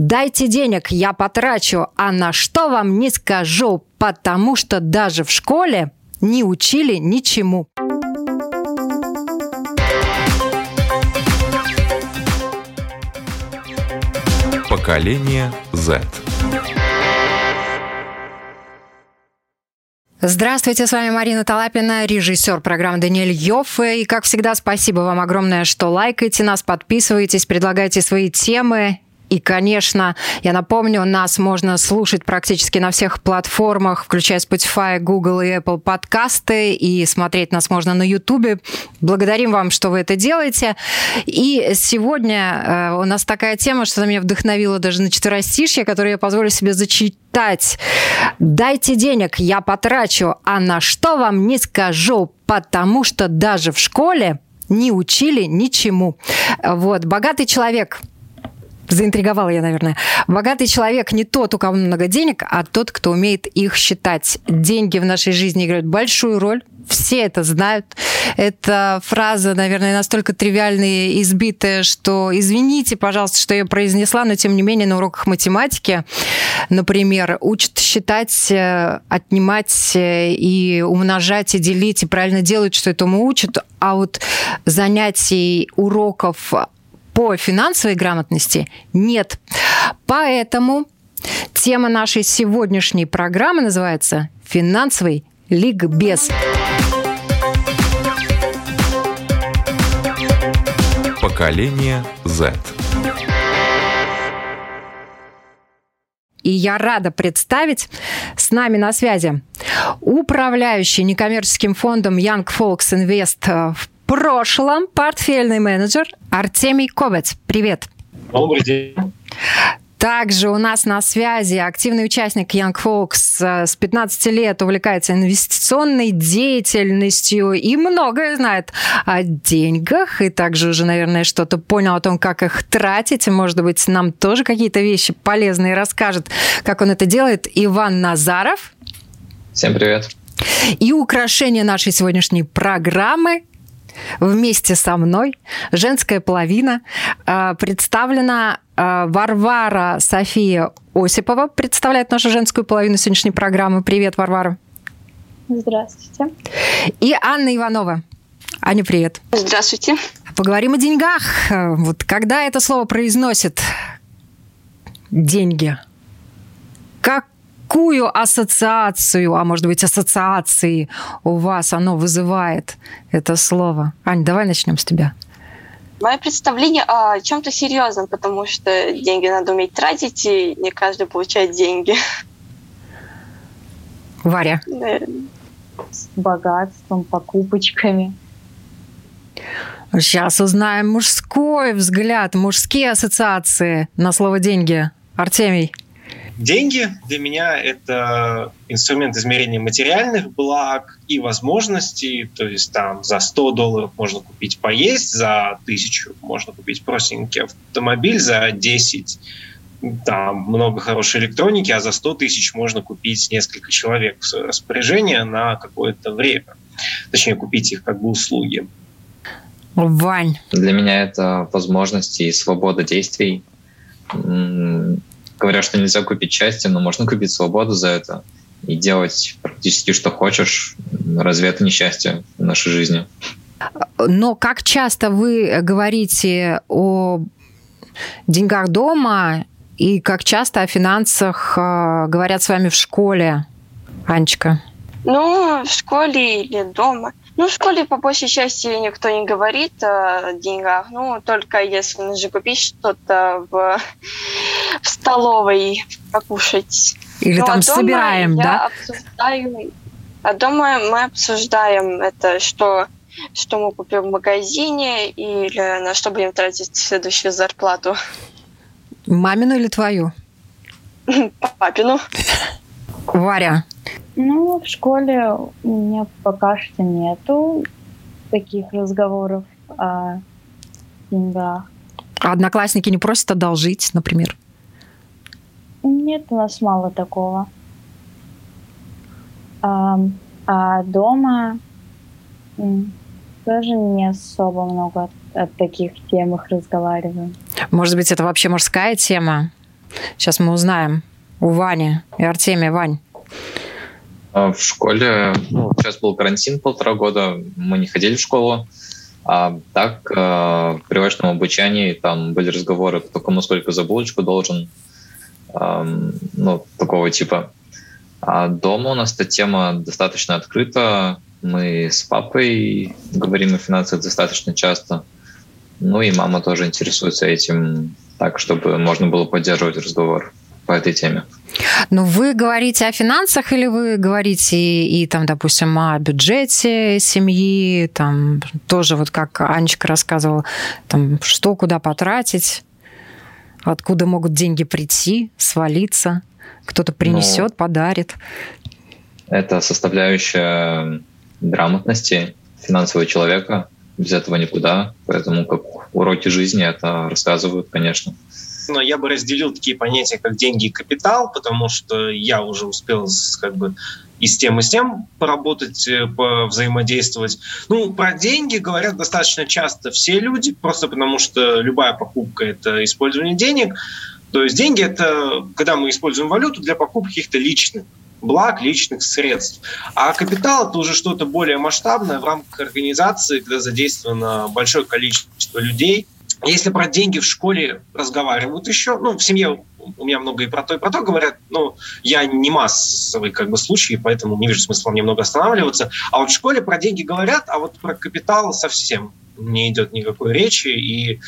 Дайте денег, я потрачу, а на что вам не скажу, потому что даже в школе не учили ничему. Поколение Z. Здравствуйте, с вами Марина Талапина, режиссер программы Даниэль Йофф. И, как всегда, спасибо вам огромное, что лайкаете нас, подписываетесь, предлагаете свои темы. И, конечно, я напомню, нас можно слушать практически на всех платформах, включая Spotify, Google и Apple подкасты, и смотреть нас можно на YouTube. Благодарим вам, что вы это делаете. И сегодня э, у нас такая тема, что меня вдохновила даже на четверостишье, которое я позволю себе зачитать. «Дайте денег, я потрачу, а на что вам не скажу, потому что даже в школе не учили ничему». Вот, богатый человек – Заинтриговала я, наверное. Богатый человек не тот, у кого много денег, а тот, кто умеет их считать. Деньги в нашей жизни играют большую роль. Все это знают. Эта фраза, наверное, настолько тривиальная и избитая, что извините, пожалуйста, что я произнесла, но тем не менее на уроках математики, например, учат считать, э, отнимать э, и умножать, и делить, и правильно делать, что этому учат. А вот занятий, уроков по финансовой грамотности нет. Поэтому тема нашей сегодняшней программы называется «Финансовый ликбез». Поколение Z. И я рада представить с нами на связи управляющий некоммерческим фондом Young Folks Invest в прошлом портфельный менеджер Артемий Ковец. Привет. Добрый день. Также у нас на связи активный участник Young Folks э, с 15 лет увлекается инвестиционной деятельностью и многое знает о деньгах. И также уже, наверное, что-то понял о том, как их тратить. Может быть, нам тоже какие-то вещи полезные расскажет, как он это делает. Иван Назаров. Всем привет. И украшение нашей сегодняшней программы вместе со мной, женская половина, а, представлена а, Варвара София Осипова, представляет нашу женскую половину сегодняшней программы. Привет, Варвара. Здравствуйте. И Анна Иванова. Аня, привет. Здравствуйте. Поговорим о деньгах. Вот когда это слово произносит деньги, как какую ассоциацию, а может быть ассоциации у вас оно вызывает, это слово? Ань, давай начнем с тебя. Мое представление о чем-то серьезном, потому что деньги надо уметь тратить, и не каждый получает деньги. Варя. С богатством, покупочками. Сейчас узнаем мужской взгляд, мужские ассоциации на слово деньги. Артемий. Деньги для меня это инструмент измерения материальных благ и возможностей. То есть там за 100 долларов можно купить поесть, за 1000 можно купить простенький автомобиль, за 10 там много хорошей электроники, а за 100 тысяч можно купить несколько человек в свое распоряжение на какое-то время. Точнее, купить их как бы услуги. Вань. Для меня это возможности и свобода действий говорят, что нельзя купить счастье, но можно купить свободу за это и делать практически что хочешь. Разве это не счастье в нашей жизни? Но как часто вы говорите о деньгах дома и как часто о финансах э, говорят с вами в школе, Анечка? Ну, в школе или дома. Ну, в школе по большей части никто не говорит о деньгах. Ну, только если нужно купить что-то в, в столовой покушать. Или ну, там а собираем, да? Обсуждаю, а дома мы обсуждаем это, что, что мы купим в магазине или на что будем тратить следующую зарплату. Мамину или твою? Папину. Варя, ну, в школе у меня пока что нету таких разговоров о деньгах. А одноклассники не просят одолжить, например? Нет, у нас мало такого. А, а дома тоже не особо много о таких темах разговариваем. Может быть, это вообще мужская тема? Сейчас мы узнаем у Вани и Артемия. Вань. А в школе, ну, сейчас был карантин полтора года, мы не ходили в школу. А так, э, при очном обучении там были разговоры, кто кому сколько за булочку должен, ну, такого типа. А дома у нас эта тема достаточно открыта. Мы с папой говорим о финансах достаточно часто. Ну и мама тоже интересуется этим так, чтобы можно было поддерживать разговор по этой теме. Ну, вы говорите о финансах или вы говорите и, и там, допустим, о бюджете семьи, там тоже вот как Анечка рассказывала, там что куда потратить, откуда могут деньги прийти, свалиться, кто-то принесет, ну, подарит. Это составляющая грамотности финансового человека. Без этого никуда. Поэтому как уроки жизни это рассказывают, конечно но я бы разделил такие понятия, как деньги и капитал, потому что я уже успел как бы и с тем, и с тем поработать, э, взаимодействовать. Ну, про деньги говорят достаточно часто все люди, просто потому что любая покупка – это использование денег. То есть деньги – это когда мы используем валюту для покупки каких-то личных благ, личных средств. А капитал – это уже что-то более масштабное в рамках организации, когда задействовано большое количество людей – если про деньги в школе разговаривают еще, ну, в семье у меня много и про то, и про то говорят, но я не массовый как бы случай, поэтому не вижу смысла мне много останавливаться. А вот в школе про деньги говорят, а вот про капитал совсем не идет никакой речи, и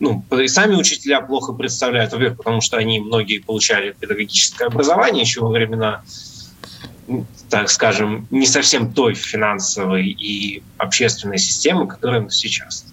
ну, и сами учителя плохо представляют, во-первых, потому что они многие получали педагогическое образование еще во времена так скажем, не совсем той финансовой и общественной системы, которая сейчас.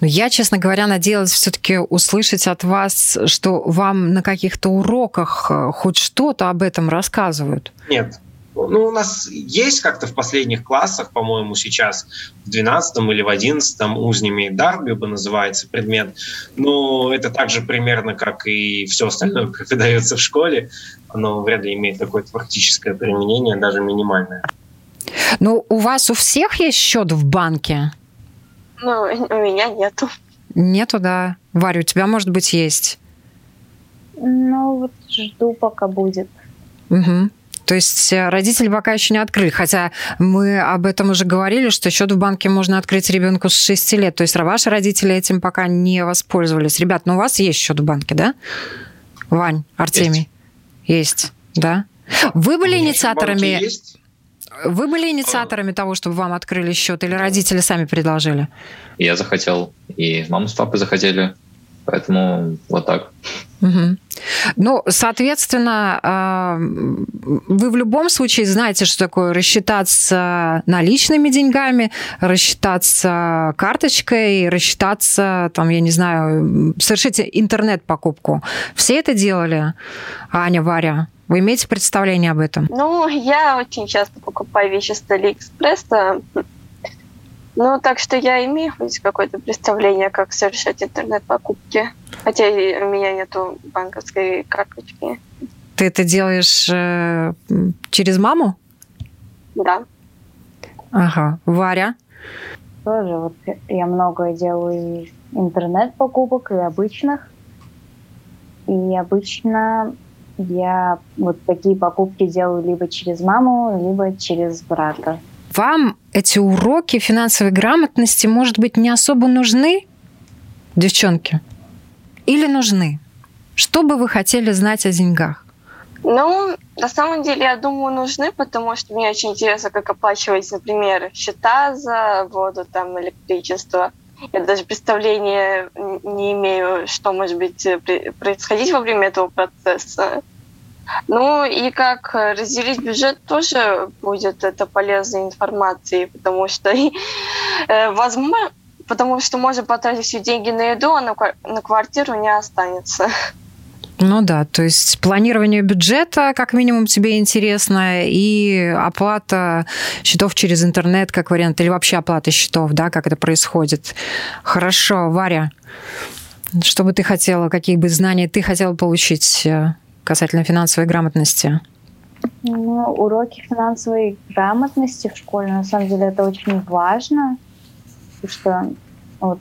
Но я, честно говоря, надеялась все-таки услышать от вас, что вам на каких-то уроках э, хоть что-то об этом рассказывают. Нет. Ну, у нас есть как-то в последних классах, по-моему, сейчас в 12 или в 11 узнями Дарбиба называется предмет. Но это также примерно, как и все остальное, как выдается в школе. Оно вряд ли имеет такое практическое применение, даже минимальное. Ну, у вас у всех есть счет в банке? Ну, у меня нету. Нету, да. Варя, у тебя, может быть, есть? Ну, вот жду, пока будет. Угу. То есть э, родители пока еще не открыли, хотя мы об этом уже говорили, что счет в банке можно открыть ребенку с 6 лет. То есть ваши родители этим пока не воспользовались. Ребят, ну у вас есть счет в банке, да? Вань, Артемий? Есть, есть да? Вы были инициаторами... Есть. Вы были инициаторами того, чтобы вам открыли счет, или родители сами предложили? Я захотел, и мама с папой захотели, поэтому вот так. Угу. Ну, соответственно, а, вы в любом случае знаете, что такое рассчитаться наличными деньгами, рассчитаться карточкой, рассчитаться, там, я не знаю, совершить интернет-покупку. Все это делали, Аня, Варя? Вы имеете представление об этом? Ну, я очень часто покупаю вещи с Алиэкспресса. Ну, так что я имею хоть какое-то представление, как совершать интернет-покупки. Хотя у меня нету банковской карточки. Ты это делаешь э, через маму? Да. Ага. Варя? Тоже вот я многое делаю из интернет-покупок и обычных. И обычно я вот такие покупки делаю либо через маму, либо через брата. Вам эти уроки финансовой грамотности, может быть, не особо нужны, девчонки? Или нужны? Что бы вы хотели знать о деньгах? Ну, на самом деле, я думаю, нужны, потому что мне очень интересно, как оплачивать, например, счета за воду, там, электричество. Я даже представления не имею, что может быть происходить во время этого процесса. Ну и как разделить бюджет тоже будет это полезной информацией, потому что, э, возможно, потому что можно потратить все деньги на еду, а на, на квартиру не останется. Ну да, то есть планирование бюджета, как минимум, тебе интересно, и оплата счетов через интернет, как вариант, или вообще оплата счетов, да, как это происходит. Хорошо, Варя, что бы ты хотела, какие бы знания ты хотела получить э, касательно финансовой грамотности? Ну, уроки финансовой грамотности в школе, на самом деле, это очень важно, потому что вот,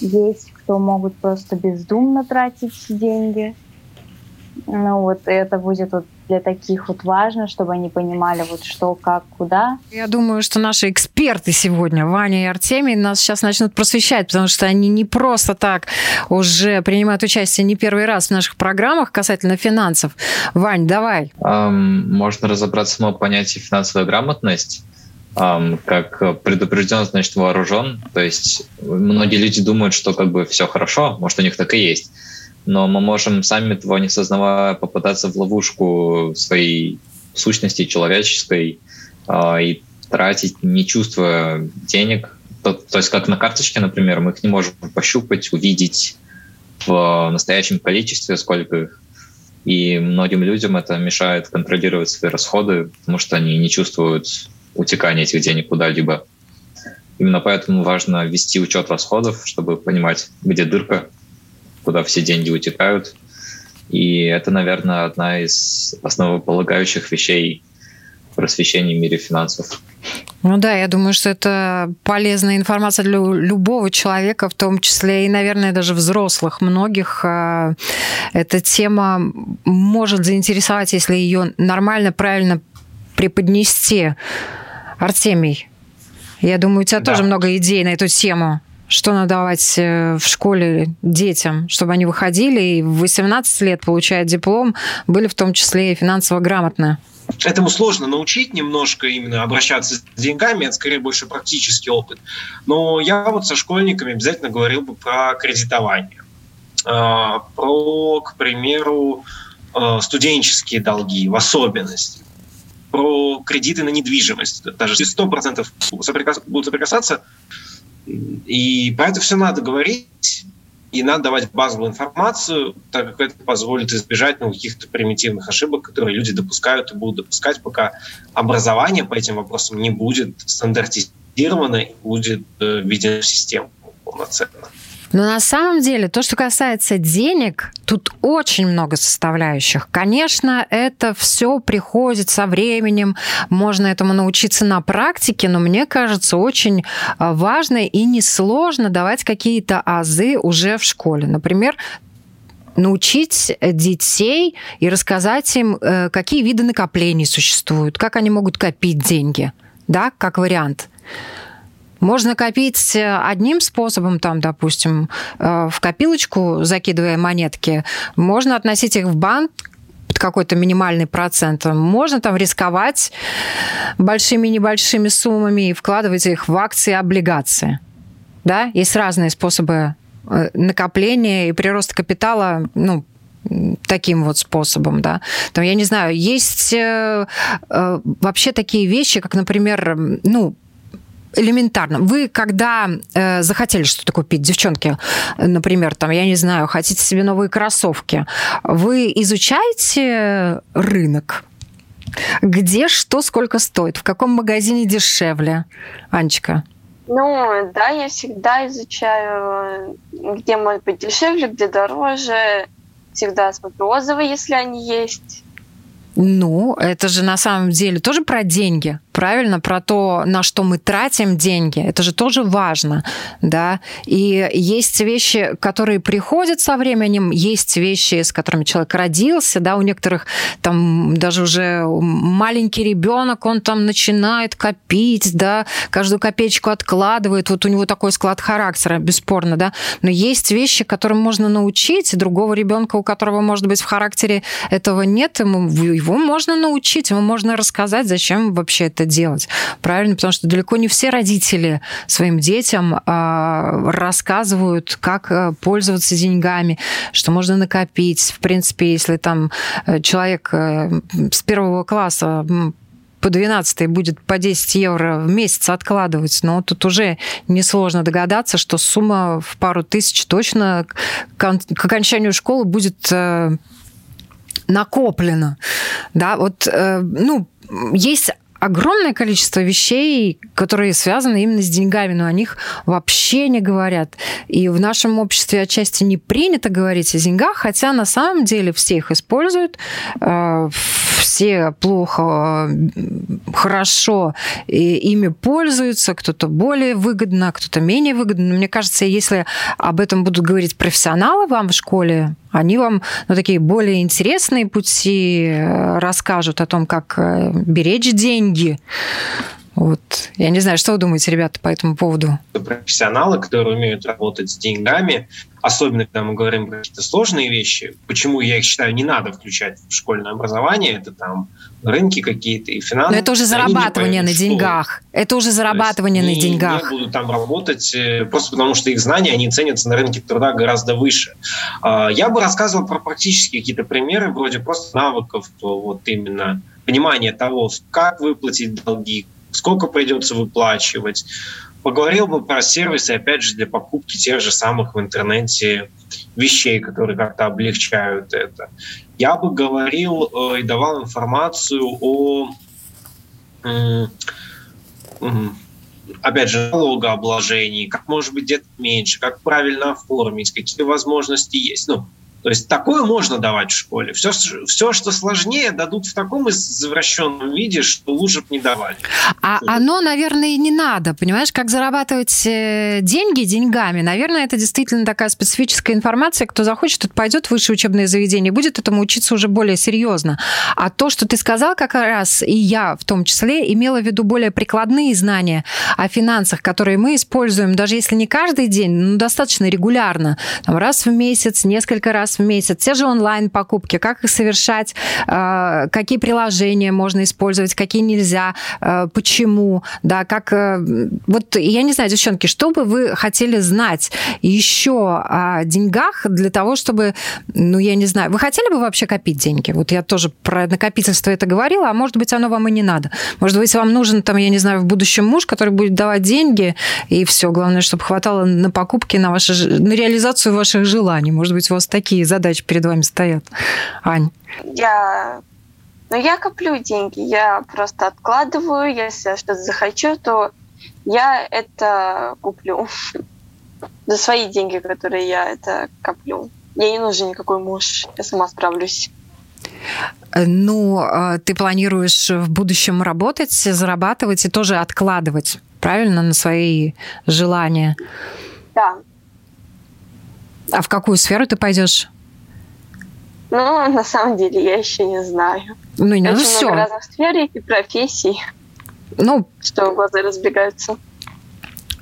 есть что могут просто бездумно тратить деньги. Ну вот это будет вот для таких вот важно, чтобы они понимали вот что, как, куда. Я думаю, что наши эксперты сегодня, Ваня и Артемий, нас сейчас начнут просвещать, потому что они не просто так уже принимают участие не первый раз в наших программах касательно финансов. Вань, давай. Эм, можно разобраться в самом понятии финансовая грамотность эм, как предупрежден, значит вооружен. То есть многие люди думают, что как бы все хорошо, может у них так и есть но мы можем сами того не сознавая попадаться в ловушку своей сущности человеческой э, и тратить, не чувствуя денег. То, то есть как на карточке, например, мы их не можем пощупать, увидеть в настоящем количестве, сколько их. И многим людям это мешает контролировать свои расходы, потому что они не чувствуют утекания этих денег куда-либо. Именно поэтому важно вести учет расходов, чтобы понимать, где дырка, куда все деньги утекают. И это, наверное, одна из основополагающих вещей просвещения в мире финансов. Ну да, я думаю, что это полезная информация для любого человека, в том числе и, наверное, даже взрослых многих. А, эта тема может заинтересовать, если ее нормально, правильно преподнести. Артемий, я думаю, у тебя да. тоже много идей на эту тему что надо давать э, в школе детям, чтобы они выходили и в 18 лет, получая диплом, были в том числе и финансово грамотны? Этому сложно научить немножко именно обращаться с деньгами, это скорее больше практический опыт. Но я вот со школьниками обязательно говорил бы про кредитование, а, про, к примеру, а, студенческие долги в особенности, про кредиты на недвижимость. Даже если 100% будут соприкасаться, и про это все надо говорить, и надо давать базовую информацию, так как это позволит избежать ну, каких-то примитивных ошибок, которые люди допускают и будут допускать, пока образование по этим вопросам не будет стандартизировано и будет э, введено в систему полноценно. Но на самом деле, то, что касается денег, тут очень много составляющих. Конечно, это все приходит со временем, можно этому научиться на практике, но мне кажется, очень а, важно и несложно давать какие-то азы уже в школе. Например, научить детей и рассказать им, э, какие виды накоплений существуют, как они могут копить деньги, да, как вариант. Можно копить э, одним способом, там, допустим, э, в копилочку закидывая монетки. Можно относить их в банк, под какой-то минимальный процент. Можно там рисковать большими-небольшими суммами и вкладывать их в акции и облигации. Да? Есть разные способы э, накопления и прироста капитала, ну, таким вот способом, да. Там, я не знаю, есть э, э, вообще такие вещи, как, например, ну, элементарно. Вы когда э, захотели что-то купить, девчонки, например, там, я не знаю, хотите себе новые кроссовки, вы изучаете рынок? Где что сколько стоит? В каком магазине дешевле? Анечка? Ну, да, я всегда изучаю, где может быть дешевле, где дороже. Всегда смотрю отзывы, если они есть. Ну, это же на самом деле тоже про деньги правильно, про то, на что мы тратим деньги, это же тоже важно, да, и есть вещи, которые приходят со временем, есть вещи, с которыми человек родился, да, у некоторых там даже уже маленький ребенок, он там начинает копить, да, каждую копеечку откладывает, вот у него такой склад характера, бесспорно, да, но есть вещи, которым можно научить, другого ребенка, у которого, может быть, в характере этого нет, ему, его можно научить, ему можно рассказать, зачем вообще это делать. Правильно? Потому что далеко не все родители своим детям а, рассказывают, как э, пользоваться деньгами, что можно накопить. В принципе, если там э, человек э, с первого класса по 12 будет по 10 евро в месяц откладывать, но тут уже несложно догадаться, что сумма в пару тысяч точно к окончанию школы будет накоплена. Да, вот, ну, есть огромное количество вещей, которые связаны именно с деньгами, но о них вообще не говорят. И в нашем обществе отчасти не принято говорить о деньгах, хотя на самом деле все их используют, э, все плохо, хорошо и ими пользуются, кто-то более выгодно, кто-то менее выгодно. Но мне кажется, если об этом будут говорить профессионалы вам в школе, они вам ну, такие более интересные пути э, расскажут о том, как э, беречь деньги, вот. Я не знаю, что вы думаете, ребята, по этому поводу? Профессионалы, которые умеют работать с деньгами, особенно когда мы говорим про какие-то сложные вещи, почему я их считаю, не надо включать в школьное образование, это там рынки какие-то и финансы. Но это уже зарабатывание на деньгах. Это уже зарабатывание на деньгах. Не будут там работать э, просто потому, что их знания, они ценятся на рынке труда гораздо выше. А, я бы рассказывал про практические какие-то примеры, вроде просто навыков, вот именно понимания того, как выплатить долги, сколько придется выплачивать. Поговорил бы про сервисы, опять же, для покупки тех же самых в интернете вещей, которые как-то облегчают это. Я бы говорил э, и давал информацию о, опять же, налогообложении, как может быть где-то меньше, как правильно оформить, какие возможности есть. Ну, то есть такое можно давать в школе. Все, все что сложнее, дадут в таком извращенном виде, что лучше бы не давали. А оно, наверное, и не надо. Понимаешь, как зарабатывать э, деньги деньгами. Наверное, это действительно такая специфическая информация. Кто захочет, тот пойдет в высшее учебное заведение, будет этому учиться уже более серьезно. А то, что ты сказал как раз, и я в том числе, имела в виду более прикладные знания о финансах, которые мы используем, даже если не каждый день, но достаточно регулярно. Там, раз в месяц, несколько раз в месяц, те же онлайн-покупки, как их совершать, э, какие приложения можно использовать, какие нельзя, э, почему, да, как... Э, вот я не знаю, девчонки, что бы вы хотели знать еще о деньгах для того, чтобы, ну, я не знаю, вы хотели бы вообще копить деньги? Вот я тоже про накопительство это говорила, а может быть, оно вам и не надо. Может быть, вам нужен, там, я не знаю, в будущем муж, который будет давать деньги, и все, главное, чтобы хватало на покупки, на, ваши, на реализацию ваших желаний. Может быть, у вас такие задачи перед вами стоят? Ань. Я ну, я коплю деньги, я просто откладываю, если я что-то захочу, то я это куплю. За свои деньги, которые я это коплю. Мне не нужен никакой муж, я сама справлюсь. Ну, а ты планируешь в будущем работать, зарабатывать и тоже откладывать, правильно, на свои желания? Да. А в какую сферу ты пойдешь? Ну, на самом деле, я еще не знаю. Ну, не, ну Очень все. много разных сфер и профессий. Ну, что глаза разбегаются.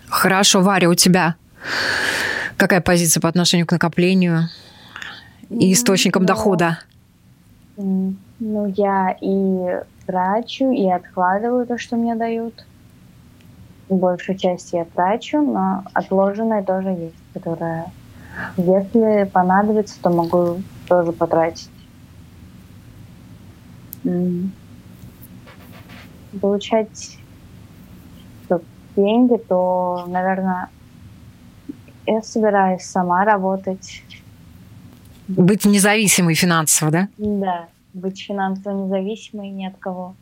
Хорошо, Варя, у тебя какая позиция по отношению к накоплению и источникам ну, дохода? Ну, я и трачу, и откладываю то, что мне дают. Большую часть я трачу, но отложенное тоже есть, которое, если понадобится, то могу тоже потратить. Получать деньги, то, наверное, я собираюсь сама работать. Быть независимой финансово, да? Да, быть финансово независимой ни от кого.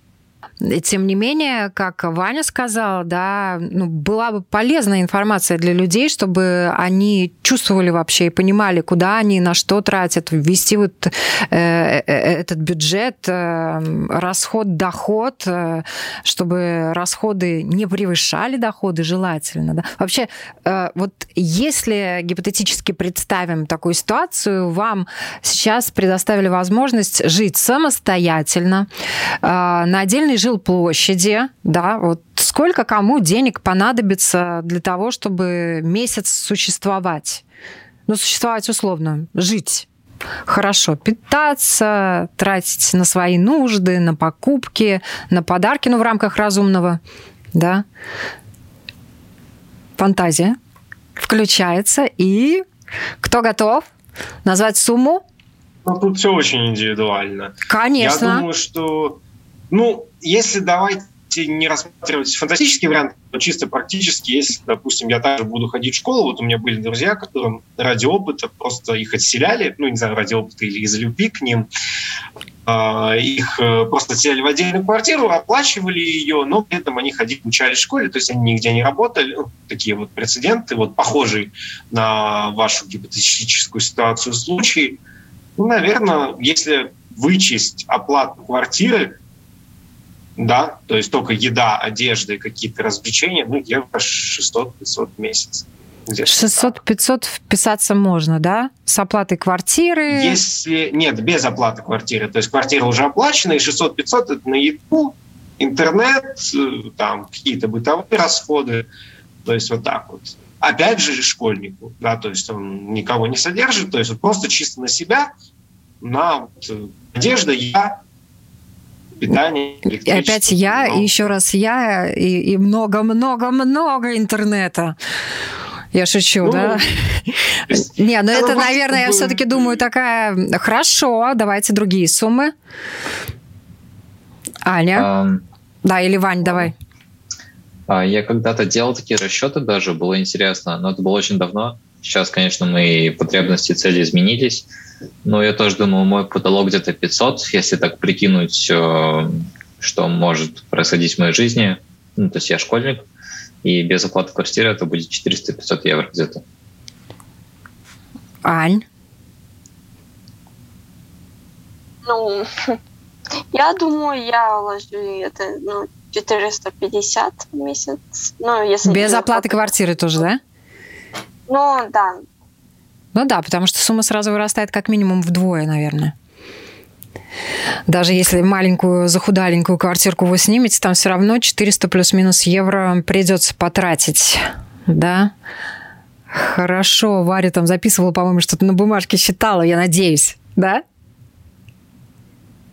Тем не менее, как Ваня сказал, да, ну, была бы полезная информация для людей, чтобы они чувствовали вообще и понимали, куда они, на что тратят, ввести вот э, э, этот бюджет, э, расход, доход, э, чтобы расходы не превышали доходы желательно. Да? Вообще, э, вот если гипотетически представим такую ситуацию, вам сейчас предоставили возможность жить самостоятельно э, на отдельной жилплощади, да, вот сколько кому денег понадобится для того, чтобы месяц существовать? Ну, существовать условно, жить хорошо питаться, тратить на свои нужды, на покупки, на подарки, ну, в рамках разумного, да. Фантазия включается, и кто готов назвать сумму? Ну, тут все очень индивидуально. Конечно. Я думаю, что ну, если давайте не рассматривать фантастический вариант, то чисто практически, если, допустим, я также буду ходить в школу, вот у меня были друзья, которым ради опыта просто их отселяли, ну, не знаю, ради опыта или из любви к ним, э, их э, просто отселяли в отдельную квартиру, оплачивали ее, но при этом они ходили, учались в школе, то есть они нигде не работали. Ну, такие вот прецеденты, вот похожие на вашу гипотетическую ситуацию случаи. Ну, наверное, если вычесть оплату квартиры, да, то есть только еда, одежда и какие-то развлечения, ну, евро 600-500 в месяц. 600-500 вписаться можно, да? С оплатой квартиры? Если... Нет, без оплаты квартиры. То есть квартира уже оплачена, и 600-500 это на еду, интернет, э, там какие-то бытовые расходы. То есть вот так вот. Опять же школьнику, да, то есть он никого не содержит, то есть вот просто чисто на себя, на вот, э, одежда, я, питание, И опять я, но... и еще раз я, и много-много-много интернета. Я шучу, ну, да? Не, ну это, наверное, я все-таки думаю, такая... Хорошо, давайте другие суммы. Аня? Да, или Вань, давай. А, я когда-то делал такие расчеты даже, было интересно, но это было очень давно. Сейчас, конечно, мои потребности и цели изменились. Но я тоже думаю, мой потолок где-то 500, если так прикинуть, что может происходить в моей жизни. Ну, то есть я школьник, и без оплаты квартиры это будет 400-500 евро где-то. Ань? Ну, я думаю, я ложу это ну, 450 в месяц. Ну, если без оплаты квартиры тоже, да? Ну, да. Ну да, потому что сумма сразу вырастает как минимум вдвое, наверное. Даже если маленькую захудаленькую квартирку вы снимете, там все равно 400 плюс-минус евро придется потратить, да? Хорошо, Варя там записывала, по-моему, что-то на бумажке считала, я надеюсь, да?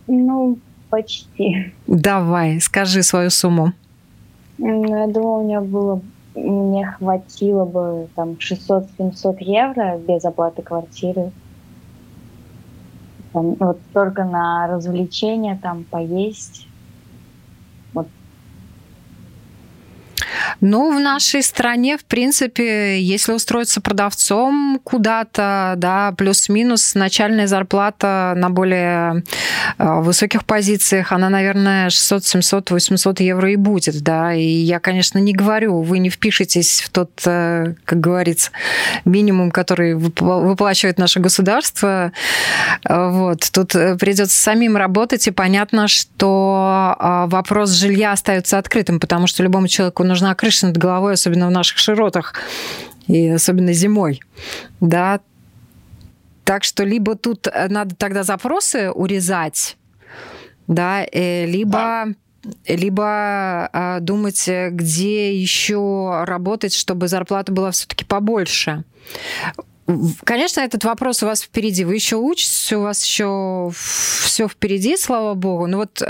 Ну, почти. Давай, скажи свою сумму. Ну, я думаю, у меня было мне хватило бы там 600-700 евро без оплаты квартиры там, вот только на развлечения, там, поесть. Ну, в нашей стране, в принципе, если устроиться продавцом куда-то, да, плюс-минус начальная зарплата на более э, высоких позициях, она, наверное, 600, 700, 800 евро и будет, да. И я, конечно, не говорю, вы не впишетесь в тот, э, как говорится, минимум, который выплачивает наше государство. Вот. Тут придется самим работать, и понятно, что э, вопрос жилья остается открытым, потому что любому человеку нужна крыша над головой, особенно в наших широтах, и особенно зимой. Да, так что либо тут э, надо тогда запросы урезать, да, э, либо да либо э, думать, где еще работать, чтобы зарплата была все-таки побольше. Конечно, этот вопрос у вас впереди. Вы еще учитесь, у вас еще все впереди, слава богу. Но вот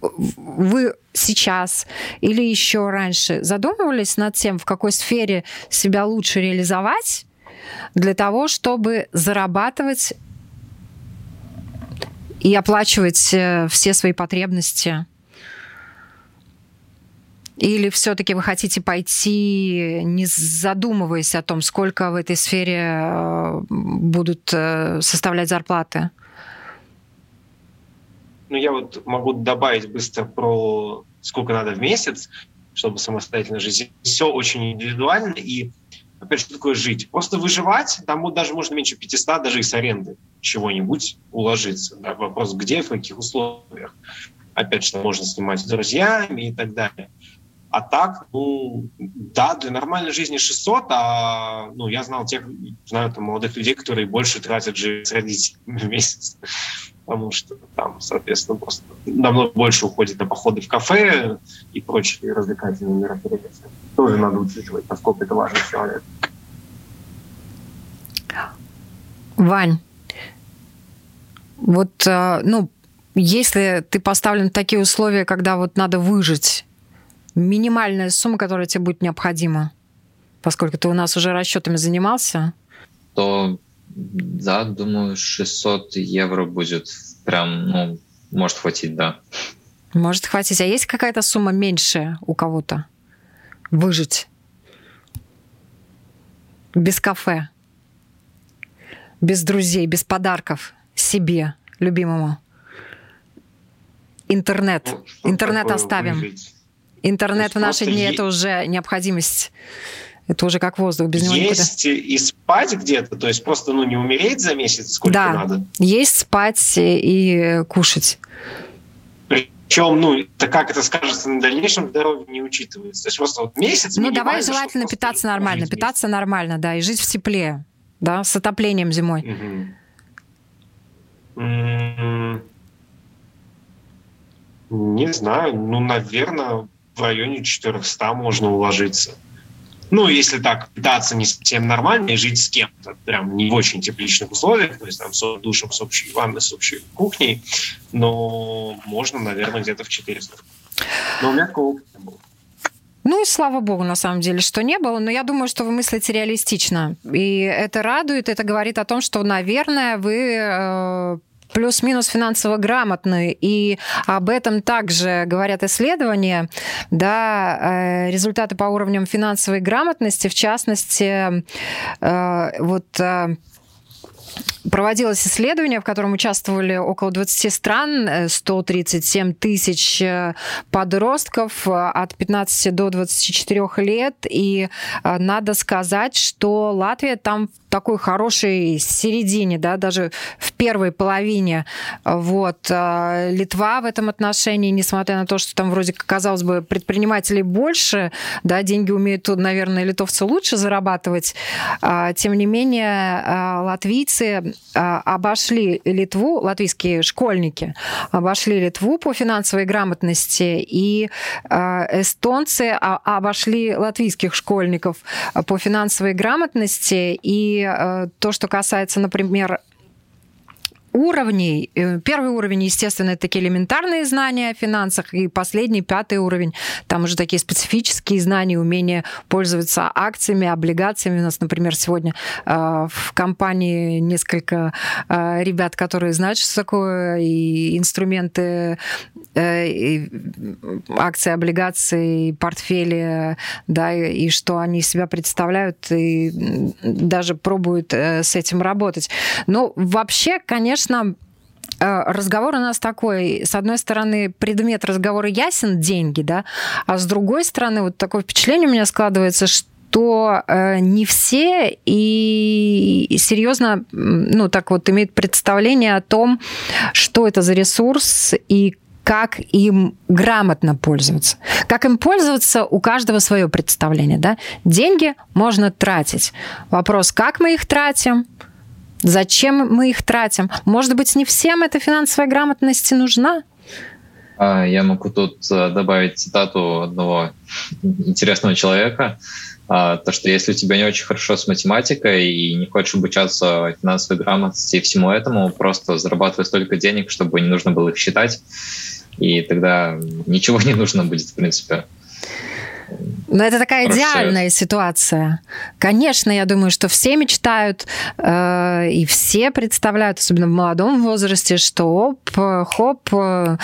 вы сейчас или еще раньше задумывались над тем, в какой сфере себя лучше реализовать для того, чтобы зарабатывать и оплачивать э, все свои потребности? Или все-таки вы хотите пойти, не задумываясь о том, сколько в этой сфере э, будут э, составлять зарплаты? Ну, я вот могу добавить быстро про сколько надо в месяц, чтобы самостоятельно жить. Все очень индивидуально. И, опять, что такое жить? Просто выживать, там вот даже можно меньше 500, даже и с аренды чего-нибудь уложиться. Да? Вопрос, где, в каких условиях. Опять что можно снимать с друзьями и так далее. А так, ну, да, для нормальной жизни 600, а, ну, я знал тех, знаю там молодых людей, которые больше тратят жить с родителями в месяц потому что там, соответственно, просто намного больше уходит на походы в кафе и прочие развлекательные мероприятия. Тоже надо учитывать, насколько это важно человек. Вань, вот, э, ну, если ты поставлен в такие условия, когда вот надо выжить, минимальная сумма, которая тебе будет необходима, поскольку ты у нас уже расчетами занимался, то да, думаю, 600 евро будет прям, ну, может хватить, да. Может хватить. А есть какая-то сумма меньше у кого-то? Выжить? Без кафе? Без друзей, без подарков себе, любимому? Интернет. Ну, Интернет оставим. Выжить? Интернет в наши дни е... это уже необходимость Это уже как воздух, без него Есть никуда. и спать где-то, то есть просто ну, не умереть за месяц, сколько да. надо. Есть, спать и кушать. Причем, ну, то как это скажется на дальнейшем здоровье, не учитывается. То есть просто вот месяц Ну, давай желательно питаться нормально. Питаться нормально, да, и жить в тепле, да, с отоплением зимой. месяц. М, Не знаю, ну, наверное, в районе 400 можно уложиться. Ну, если так питаться не совсем нормально и жить с кем-то, прям не в очень тепличных условиях, то есть там с душем, с общей ванной, с общей кухней, но можно, наверное, где-то в 400. Но у меня такого опыта не было. Ну и слава богу, на самом деле, что не было. Но я думаю, что вы мыслите реалистично. И это радует, это говорит о том, что, наверное, вы э, плюс-минус финансово грамотны. И об этом также говорят исследования. Да, э, результаты по уровням финансовой грамотности, в частности, э, вот... э, Проводилось исследование, в котором участвовали около 20 стран, э, 137 тысяч подростков от 15 до 24 лет. И надо сказать, что Латвия там в такой хорошей середине, да, даже в первой половине. Вот. А Литва в этом отношении, несмотря на то, что там вроде, казалось бы, предпринимателей больше, да, деньги умеют, наверное, литовцы лучше зарабатывать, а, тем не менее а, латвийцы обошли Литву, латвийские школьники обошли Литву по финансовой грамотности, и эстонцы обошли латвийских школьников по финансовой грамотности, и а, то, что касается, например, уровней. Э, Первый уровень, естественно, это такие элементарные знания о финансах, и последний, пятый уровень, там уже такие специфические знания, умение пользоваться акциями, облигациями. У нас, например, сегодня э, в компании несколько э, ребят, которые знают, что такое, и инструменты и акции, облигации, портфели, да, и что они себя представляют, и даже пробуют с этим работать. Но вообще, конечно, э, разговор у нас такой. С одной стороны, предмет разговора ясен, деньги, да, а с другой стороны, вот такое впечатление у меня складывается, что э, не все и серьезно, ну, так вот, имеют представление о том, что это за ресурс и как им грамотно пользоваться. Как им пользоваться, у каждого свое представление. Да? Деньги можно тратить. Вопрос, как мы их тратим, зачем мы их тратим. Может быть, не всем эта финансовая грамотность нужна. А, Я могу тут э, добавить цитату одного интересного человека. А, То, что если у тебя не очень хорошо с математикой и не хочешь обучаться финансовой грамотности и всему этому, просто зарабатывай столько денег, чтобы не нужно было их считать, и тогда ничего не нужно будет, в принципе. Но это такая идеальная ситуация. Конечно, я думаю, что все мечтают э, и все представляют, особенно в молодом возрасте, что оп, хоп, э,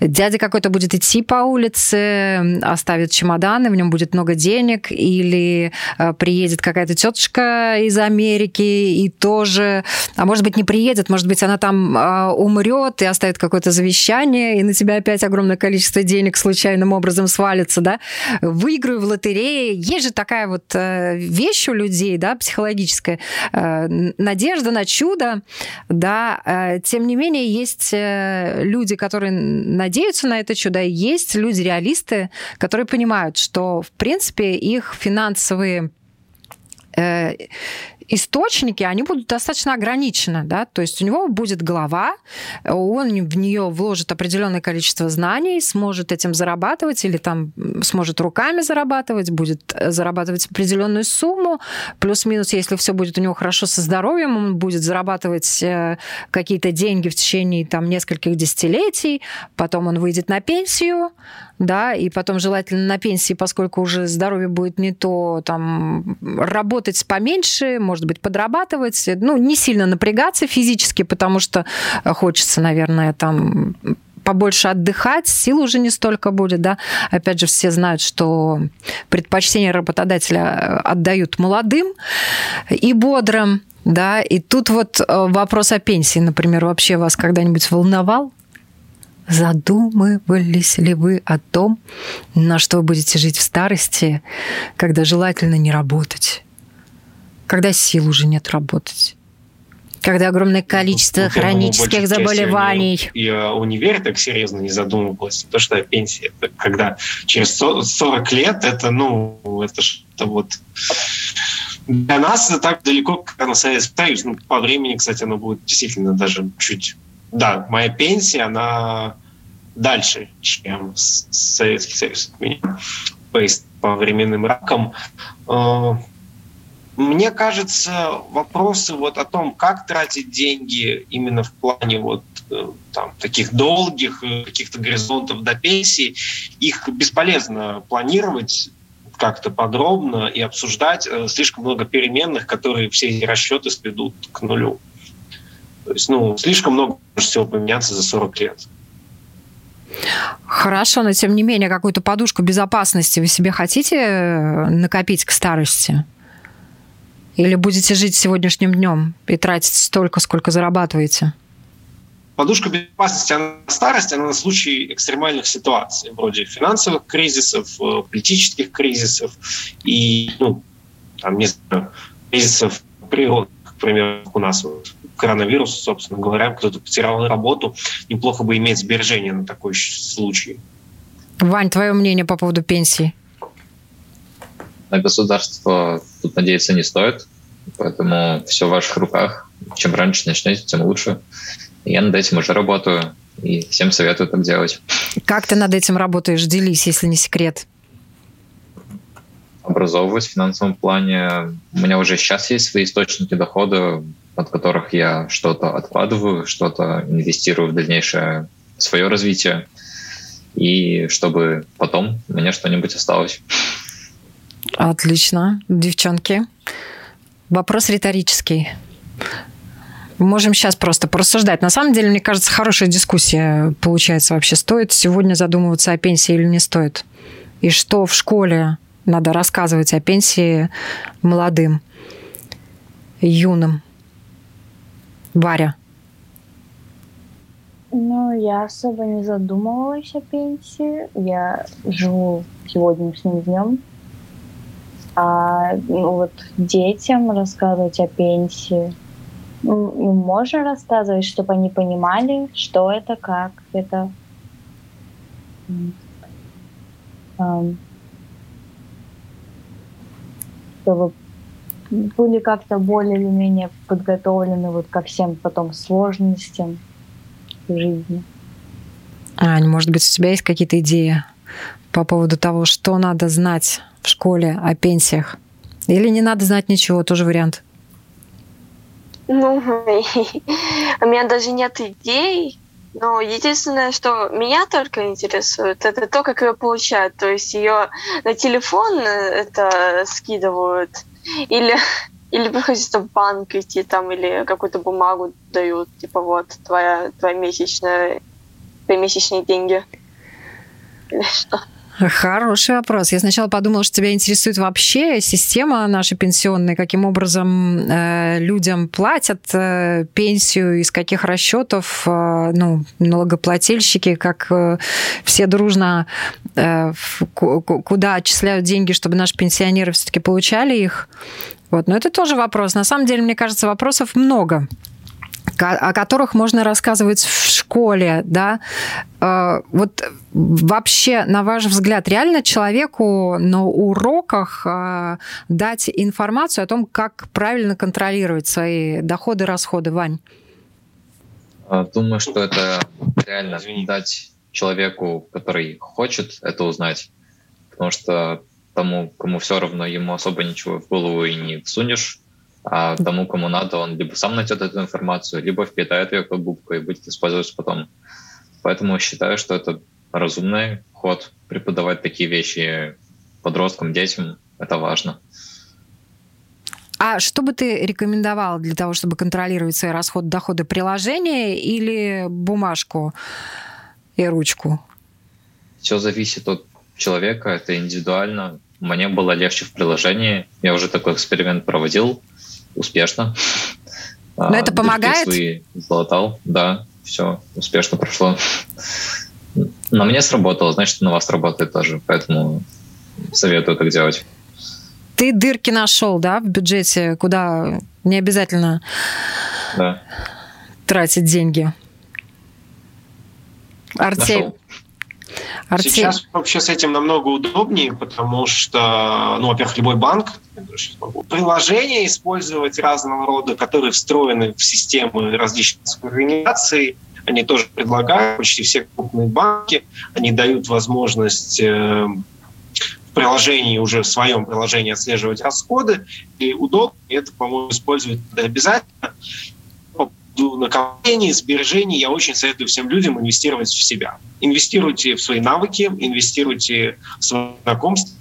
дядя какой-то будет идти по улице, оставит чемоданы, в нем будет много денег, или э, приедет какая-то тетушка из Америки и тоже, а может быть не приедет, может быть она там э, умрет и оставит какое-то завещание, и на тебя опять огромное количество денег случайным образом свалится, да? Выиграю в лотерее. Есть же такая вот э, вещь у людей, да, психологическая, э, надежда на чудо, да. Э, Тем не менее, есть люди, которые надеются на это чудо, и есть люди-реалисты, которые понимают, что, в принципе, их финансовые источники, они будут достаточно ограничены, да, то есть у него будет голова, он в нее вложит определенное количество знаний, сможет этим зарабатывать или там сможет руками зарабатывать, будет э, зарабатывать определенную сумму, плюс-минус, если все будет у него хорошо со здоровьем, он будет зарабатывать э, какие-то деньги в течение там нескольких десятилетий, потом он выйдет на пенсию, да, и потом желательно на пенсии, поскольку уже здоровье будет не то, там, работать поменьше, может быть, подрабатывать, ну, не сильно напрягаться физически, потому что хочется, наверное, там побольше отдыхать, сил уже не столько будет, да. Опять же, все знают, что предпочтение работодателя отдают молодым и бодрым, да. И тут вот э, вопрос о пенсии, например, вообще вас когда-нибудь волновал? Задумывались ли вы о том, на что вы будете жить в старости, когда желательно не работать, когда сил уже нет работать? Когда огромное количество ну, хронических заболеваний. И о универе так серьезно не задумывалась. То, что пенсия, это когда через 40 лет, это, ну, это что-то вот... Для нас это так далеко, как на Советский Союз. Ну, по времени, кстати, оно будет действительно даже чуть... Да, моя пенсия, она дальше, чем Советский Союз. По временным рамкам э, мне кажется, вопросы вот о том, как тратить деньги именно в плане вот э, там, таких долгих э, каких-то горизонтов до пенсии, их бесполезно планировать как-то подробно и обсуждать. Э, слишком много переменных, которые все эти расчеты сведут к нулю. То есть, ну, слишком много может всего поменяться за 40 лет. Хорошо, но тем не менее, какую-то подушку безопасности вы себе хотите накопить к старости? Или будете жить сегодняшним днем и тратить столько, сколько зарабатываете? Подушка безопасности она на старость, она на случай экстремальных ситуаций, вроде финансовых кризисов, э, политических кризисов и, ну, там, не знаю, кризисов природы, к примеру, у нас вот коронавирус, собственно говоря, кто-то потерял работу, неплохо бы иметь сбережения на такой случай. Вань, твое мнение по поводу пенсии? На государство тут надеяться не стоит, поэтому все в ваших руках. Чем раньше начнете, тем лучше. Я над этим уже работаю, и всем советую так делать. Как ты над этим работаешь? Делись, если не секрет. Образовываюсь в финансовом плане. У меня уже сейчас есть свои источники дохода, от которых я что-то откладываю, что-то инвестирую в дальнейшее свое развитие, и чтобы потом у меня что-нибудь осталось. Отлично, девчонки. Вопрос риторический. Можем сейчас просто порассуждать. На самом деле, мне кажется, хорошая дискуссия получается вообще. Стоит сегодня задумываться о пенсии или не стоит? И что в школе надо рассказывать о пенсии молодым, юным? Варя. Ну, я особо не задумывалась о пенсии. Я живу сегодняшним днем а ну, вот детям рассказывать о пенсии. Ну, можно рассказывать, чтобы они понимали, что это, как это. Чтобы были как-то более или менее подготовлены вот ко всем потом сложностям жизни. Ань, может быть, у тебя есть какие-то идеи по поводу того, что надо знать в школе о пенсиях? Или не надо знать ничего, тоже вариант? Ну, у меня даже нет идей, но единственное, что меня только интересует, это то, как ее получают. То есть ее на телефон э, это скидывают, или, или приходится в банк идти там, или какую-то бумагу дают, типа вот твоя, твоя месячная, твои месячные деньги. Или что. Хороший вопрос. Я сначала подумала, что тебя интересует вообще система наша пенсионная, каким образом э, людям платят э, пенсию, из каких расчетов э, ну, налогоплательщики, как э, все дружно э, куда отчисляют деньги, чтобы наши пенсионеры все-таки получали их. Вот. Но это тоже вопрос. На самом деле, мне кажется, вопросов много о которых можно рассказывать в школе, да, э, вот вообще, на ваш взгляд, реально человеку на уроках э, дать информацию о том, как правильно контролировать свои доходы, расходы, Вань? А, думаю, что это реально дать человеку, который хочет это узнать, потому что тому, кому все равно, ему особо ничего в голову и не всунешь, а тому, кому надо, он либо сам найдет эту информацию, либо впитает ее как губку и будет использовать потом. Поэтому считаю, что это разумный ход преподавать такие вещи подросткам, детям. Это важно. А что бы ты рекомендовал для того, чтобы контролировать свои расходы, доходы приложения или бумажку и ручку? Все зависит от человека, это индивидуально. Мне было легче в приложении. Я уже такой эксперимент проводил успешно. Но а, это помогает? Свои залатал, да, все успешно прошло. На мне сработало, значит, на вас работает тоже, поэтому советую так делать. Ты дырки нашел, да, в бюджете, куда не обязательно да. тратить деньги? Артель. Нашел. Артель. Сейчас вообще с этим намного удобнее, потому что, ну, во-первых, любой банк, приложения использовать разного рода, которые встроены в системы различных организаций, они тоже предлагают, почти все крупные банки, они дают возможность э, в приложении, уже в своем приложении отслеживать расходы, и удобно, и это, по-моему, использовать обязательно накопления, сбережений я очень советую всем людям инвестировать в себя. Инвестируйте в свои навыки, инвестируйте в свои знакомства,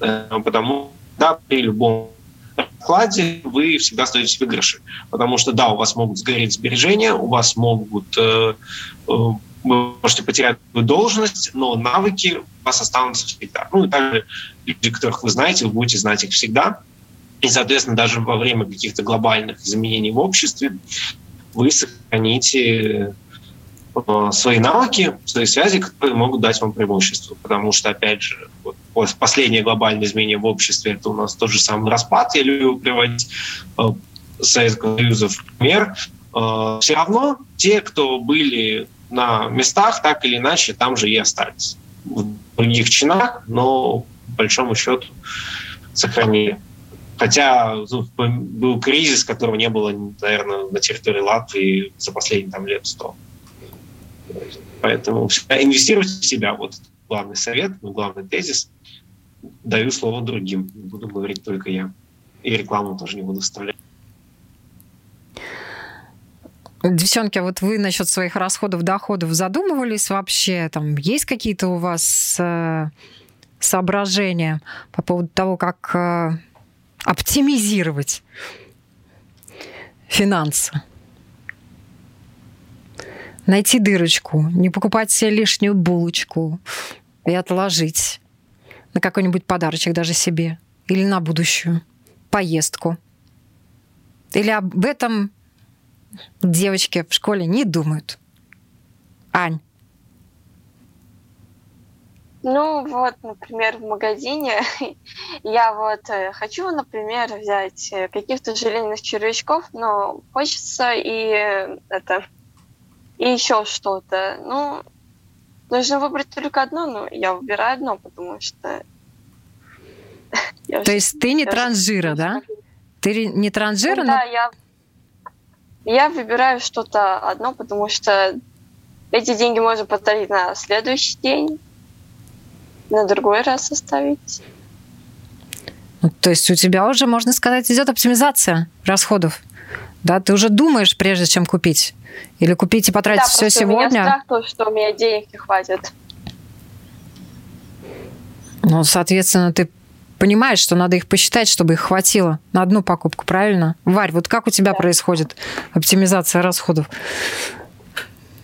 э, потому да, при любом вкладе вы всегда остаетесь в выигрыше. Потому что, да, у вас могут сгореть сбережения, у вас могут... Э, э, вы можете потерять должность, но навыки у вас останутся всегда. Ну и также люди, которых вы знаете, вы будете знать их всегда. И, соответственно, даже во время каких-то глобальных изменений в обществе вы сохраните свои навыки, свои связи, которые могут дать вам преимущество. Потому что, опять же, вот последнее глобальное изменение в обществе, это у нас тот же самый распад, я люблю приводить э, Советского Союза в пример. Э, все равно те, кто были на местах, так или иначе, там же и остались. В других чинах, но по большому счету сохранили. Хотя ну, был кризис, которого не было, наверное, на территории Латвии за последние там, лет сто. Поэтому инвестируйте в себя. Вот главный совет, главный тезис. Даю слово другим. Буду говорить только я. И рекламу тоже не буду вставлять. Девчонки, а вот вы насчет своих расходов, доходов задумывались вообще? Там есть какие-то у вас э, соображения по поводу того, как э, оптимизировать финансы. Найти дырочку, не покупать себе лишнюю булочку и отложить на какой-нибудь подарочек даже себе или на будущую поездку. Или об этом девочки в школе не думают. Ань. Ну вот, например, в магазине я вот э, хочу, например, взять э, каких-то желейных червячков, но хочется и э, это и еще что-то. Ну, нужно выбрать только одно, но я выбираю одно, потому что... То есть ты не транжира, да? Ты не транжира, Да, я я выбираю что-то одно, потому что эти деньги можно потратить на следующий день, на другой раз оставить. Ну, то есть у тебя уже, можно сказать, идет оптимизация расходов. Да, ты уже думаешь, прежде чем купить. Или купить и потратить да, все сегодня. У меня страх то, что у меня денег не хватит. Ну, соответственно, ты понимаешь, что надо их посчитать, чтобы их хватило на одну покупку, правильно? Варь, вот как у тебя да. происходит оптимизация расходов?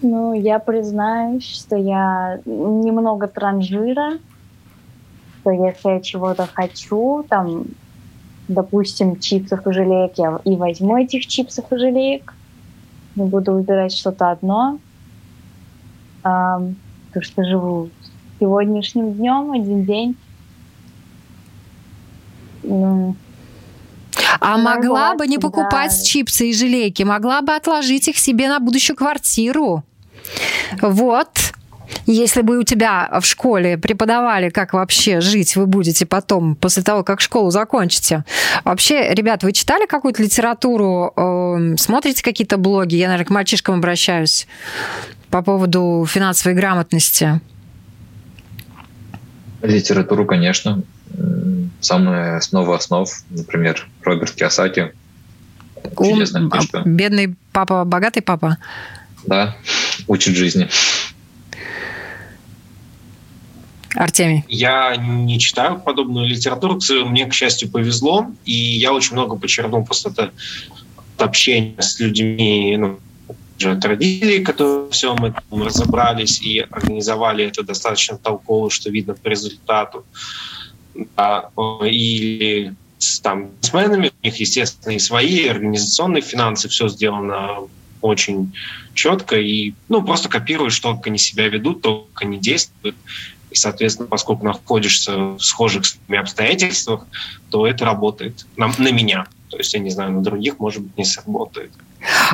Ну, я признаюсь, что я немного транжира, что если я чего-то хочу, там, допустим, чипсов и желеек, я и возьму этих чипсов и желеек, не буду выбирать что-то одно, а, потому что живу сегодняшним днем, один день. Ну, а ну, могла бы не покупать да. чипсы и желейки, могла бы отложить их себе на будущую квартиру. Вот. Если бы у тебя в школе преподавали, как вообще жить вы будете потом, после того, как школу закончите. Вообще, ребят, вы читали какую-то литературу, э, смотрите какие-то блоги? Я, наверное, к мальчишкам обращаюсь по поводу финансовой грамотности. Литературу, конечно. Самая основа основ, например, Роберт Киосаки. А, Бедный папа, богатый папа? Да, учит жизни. Артемий? Я не читаю подобную литературу. Мне, к счастью, повезло. И я очень много почерпнул просто это общение с людьми, ну, родителей, которые все мы разобрались и организовали это достаточно толково, что видно по результату. Да, или с там, бизнесменами, у них, естественно, и свои организационные финансы, все сделано очень четко и ну, просто копируешь, что как они себя ведут, то, как они действуют. И, соответственно, поскольку находишься в схожих с ними обстоятельствах, то это работает на, на меня. То есть, я не знаю, на других, может быть, не сработает.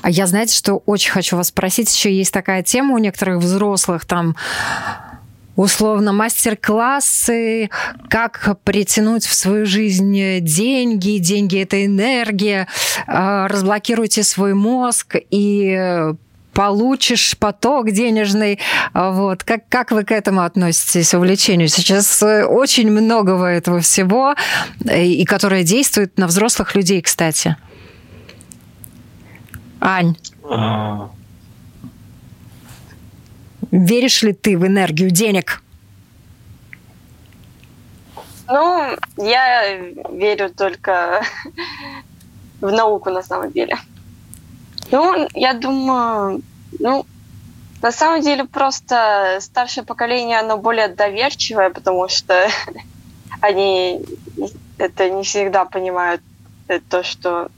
А я, знаете, что очень хочу вас спросить, еще есть такая тема у некоторых взрослых, там, условно мастер-классы, как притянуть в свою жизнь деньги, деньги это энергия, а, разблокируйте свой мозг и получишь поток денежный. Вот. Как, как вы к этому относитесь, увлечению? Сейчас э, очень много этого всего, э, и которое действует на взрослых людей, кстати. Ань. А... Веришь ли ты в энергию денег? Ну, я верю только в науку на самом деле. Ну, я думаю, ну, на самом деле просто старшее поколение, оно более доверчивое, потому что они это не всегда понимают э, то, что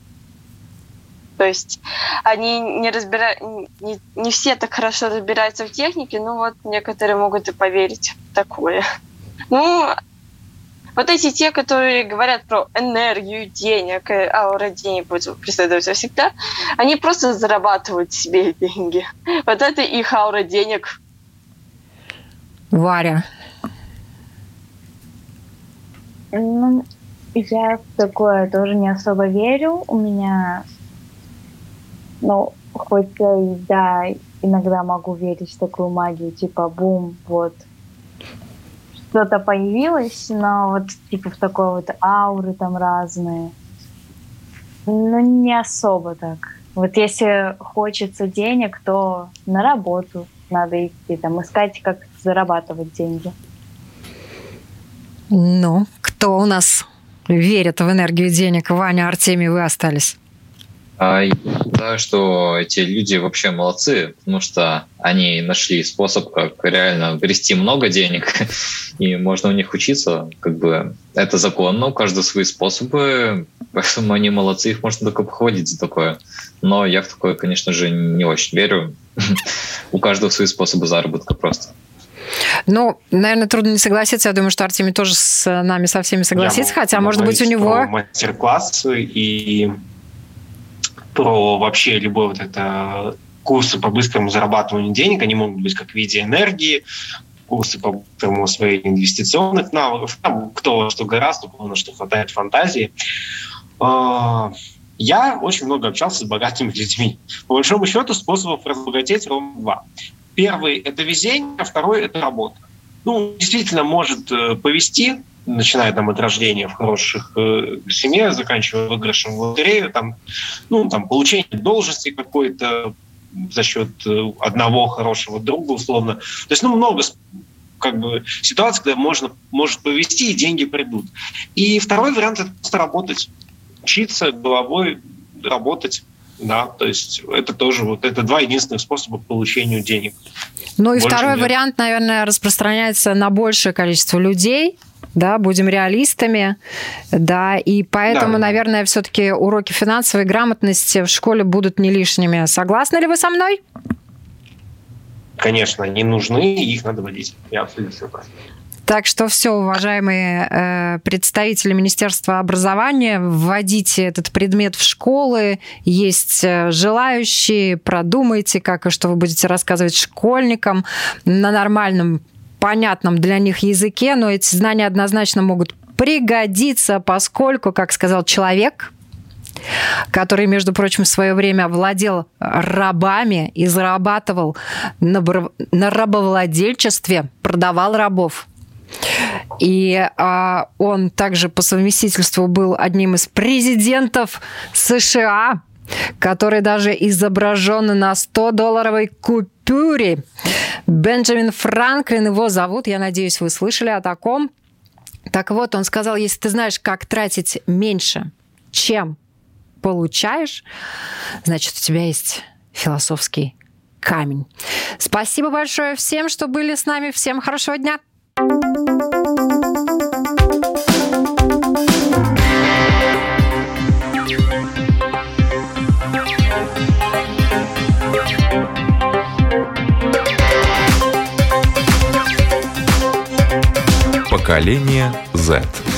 то есть они не разбирают, не, не все так хорошо разбираются в технике, но вот некоторые могут и поверить в такое. Ну, вот эти те, которые говорят про энергию, денег, аура денег будет преследовать всегда, они просто зарабатывают себе деньги. Вот это их аура денег. Варя. Ну, я в такое тоже не особо верю. У меня, ну, хоть я и да, иногда могу верить в такую магию, типа бум, вот, что-то появилось, но вот типа в такой вот ауры там разные. Ну, не особо так. Вот если хочется денег, то на работу надо идти, там, искать, как зарабатывать деньги. Ну, кто у нас верит в энергию денег? Ваня, Артемий, вы остались. А, я считаю, что эти люди вообще молодцы, потому что они нашли способ, как реально грести много денег, и можно у них учиться. Как бы это законно, у каждого свои способы, поэтому они молодцы, их можно только похвалить за такое. Но я в такое, конечно же, не очень верю. У каждого свои способы заработка просто. Ну, наверное, трудно не согласиться. Я думаю, что Артемий тоже с нами со всеми согласится, Я хотя, может быть, у него... Мастер-классы и про вообще любой вот это курсы по быстрому зарабатыванию денег, они могут быть как в виде энергии, курсы по быстрому освоению инвестиционных навыков, там, кто что гораздо, главное, что хватает фантазии. А, я очень много общался с богатыми людьми. По большому счету способов разбогатеть ровно два. Первый – это везение, а второй – это работа. Ну, действительно, может э, повести, начиная там от рождения в хороших э, семье, заканчивая выигрышем в лотерею, там, ну, там, получение должности какой-то за счет э, одного хорошего друга, условно. То есть, ну, много как бы ситуаций, когда можно, может повести, и деньги придут. И второй вариант – это просто работать, учиться головой, работать. Да, то есть это тоже вот это два единственных способа получения денег. Ну и Больше второй нет. вариант, наверное, распространяется на большее количество людей, да, будем реалистами, да, и поэтому, да. наверное, все-таки уроки финансовой грамотности в школе будут не лишними. Согласны ли вы со мной? Конечно, они нужны, их надо водить. Я абсолютно согласен. Так что все, уважаемые э, представители Министерства образования, вводите этот предмет в школы. Есть э, желающие, продумайте, как и что вы будете рассказывать школьникам на нормальном понятном для них языке, но эти знания однозначно могут пригодиться, поскольку, как сказал человек, который, между прочим, в свое время владел рабами и зарабатывал на, на рабовладельчестве, продавал рабов. И а, он также по совместительству был одним из президентов США, который даже изображен на 100-долларовой купюре. Бенджамин Франклин его зовут, я надеюсь, вы слышали о таком. Так вот, он сказал, если ты знаешь, как тратить меньше, чем получаешь, значит, у тебя есть философский камень. Спасибо большое всем, что были с нами. Всем хорошего дня. Поколение Z.